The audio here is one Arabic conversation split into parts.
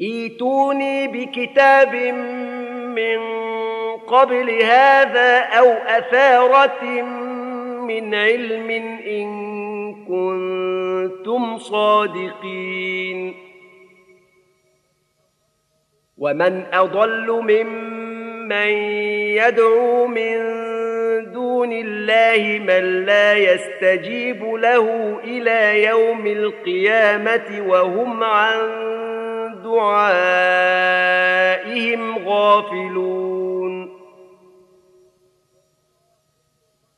ايتوني بكتاب من قبل هذا أو أثارة من علم إن كنتم صادقين. ومن أضل ممن يدعو من دون الله من لا يستجيب له إلى يوم القيامة وهم عن دعائهم غافلون.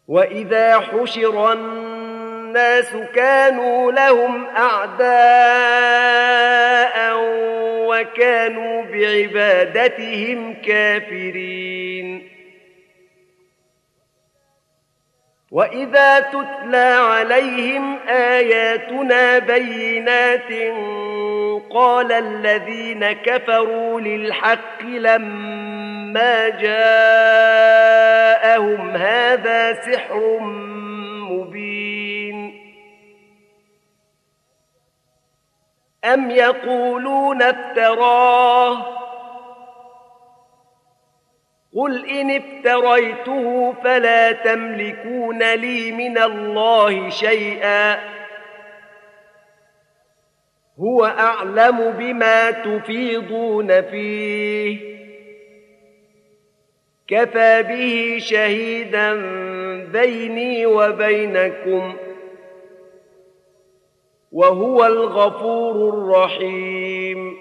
وإذا حشر الناس كانوا لهم أعداء وكانوا بعبادتهم كافرين. وإذا تتلى عليهم آياتنا بينات قال الذين كفروا للحق لما جاءهم هذا سحر مبين. أم يقولون افتراه؟ قل إن افتريته فلا تملكون لي من الله شيئا. هو أعلم بما تفيضون فيه. كفى به شهيدا بيني وبينكم ۖ وهو الغفور الرحيم.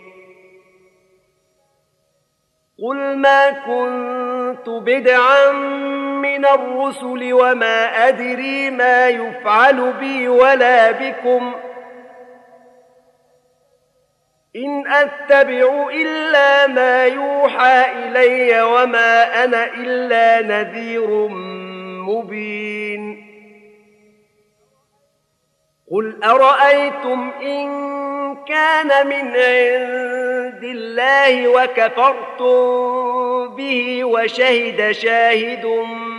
قل ما كنت بدعا من الرسل وما أدري ما يفعل بي ولا بكم. إن أتبع إلا ما يوحى إلي وما أنا إلا نذير مبين. قل أرأيتم إن كان من عند الله وكفرتم به وشهد شاهد من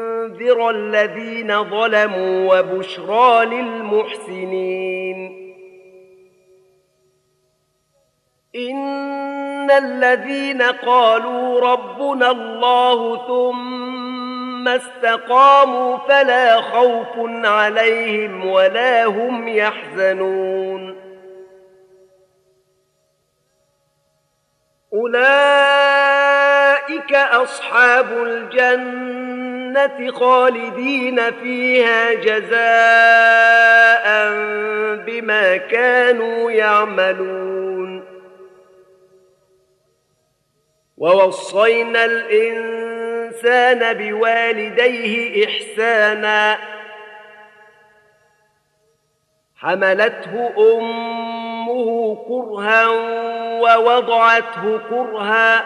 الذين ظلموا وبشرى للمحسنين. إن الذين قالوا ربنا الله ثم استقاموا فلا خوف عليهم ولا هم يحزنون. أولئك أصحاب الجنة. خالدين فيها جزاء بما كانوا يعملون. ووصينا الإنسان بوالديه إحسانا. حملته أمه كرها ووضعته كرها.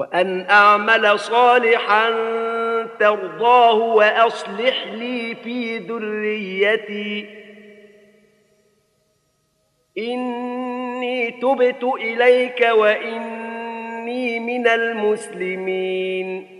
وأن أعمل صالحا ترضاه وأصلح لي في ذريتي. إني تبت إليك وإني من المسلمين.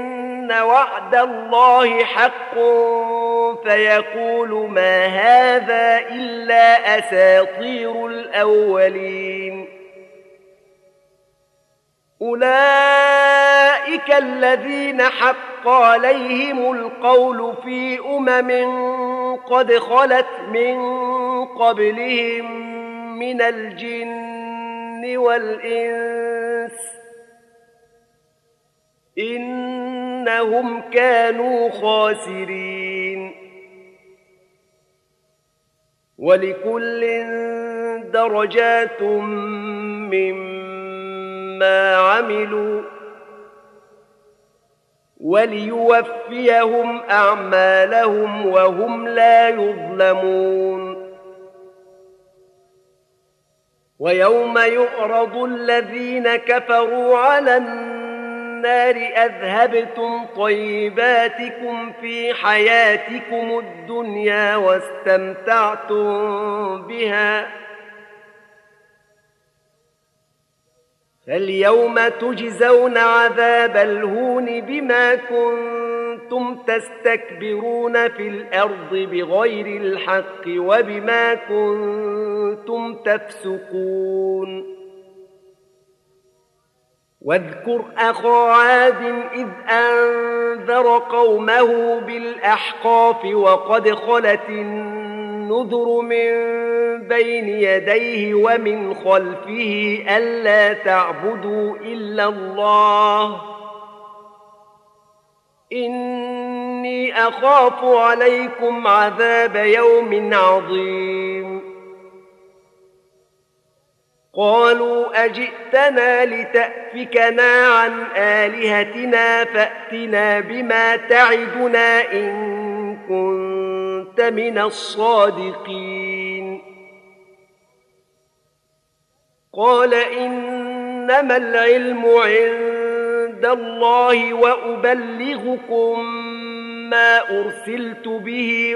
وعد الله حق فيقول ما هذا إلا أساطير الأولين. أولئك الذين حق عليهم القول في أمم قد خلت من قبلهم من الجن والإنس إنهم كانوا خاسرين. ولكل درجات مما عملوا وليوفيهم أعمالهم وهم لا يظلمون. ويوم يعرض الذين كفروا على النار أذهبتم طيباتكم في حياتكم الدنيا واستمتعتم بها. فاليوم تجزون عذاب الهون بما كنتم تستكبرون في الأرض بغير الحق وبما كنتم تفسقون. واذكر أخا عاد إذ أنذر قومه بالأحقاف وقد خلت النذر من بين يديه ومن خلفه ألا تعبدوا إلا الله. إني أخاف عليكم عذاب يوم عظيم. قالوا أجئتنا لتأفكنا عن آلهتنا فأتنا بما تعدنا إن كنت من الصادقين. قال إنما العلم عند الله وأبلغكم ما أرسلت به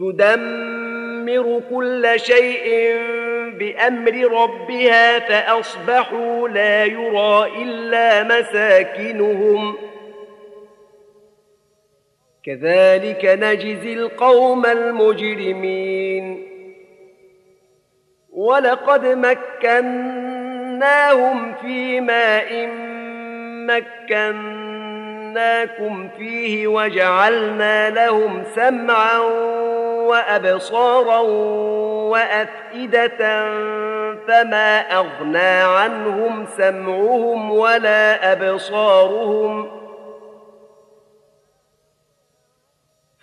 تدمر كل شيء بأمر ربها فأصبحوا لا يرى إلا مساكنهم ۖ. كذلك نجزي القوم المجرمين. ولقد مكناهم في ماء مكناكم فيه وجعلنا لهم سمعا وأبصارا وأفئدة فما أغنى عنهم سمعهم ولا أبصارهم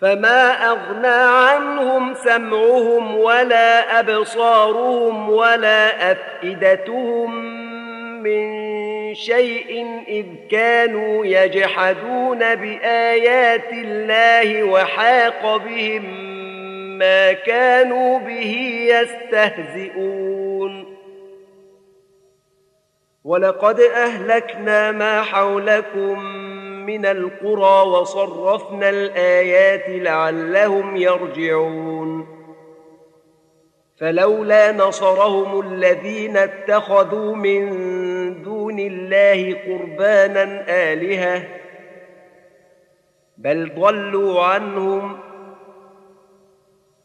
فما أغنى عنهم سمعهم ولا أبصارهم ولا أفئدتهم من شيء إذ كانوا يجحدون بآيات الله وحاق بهم ما كانوا به يستهزئون. ولقد أهلكنا ما حولكم من القرى وصرفنا الآيات لعلهم يرجعون. فلولا نصرهم الذين اتخذوا من دون الله قربانا آلهة بل ضلوا عنهم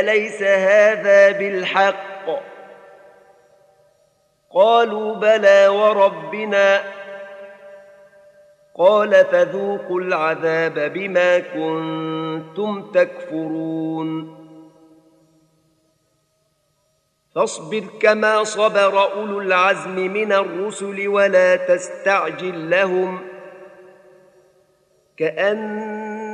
أليس هذا بالحق؟ قالوا بلى وربنا. قال فذوقوا العذاب بما كنتم تكفرون. فاصبر كما صبر أولو العزم من الرسل ولا تستعجل لهم.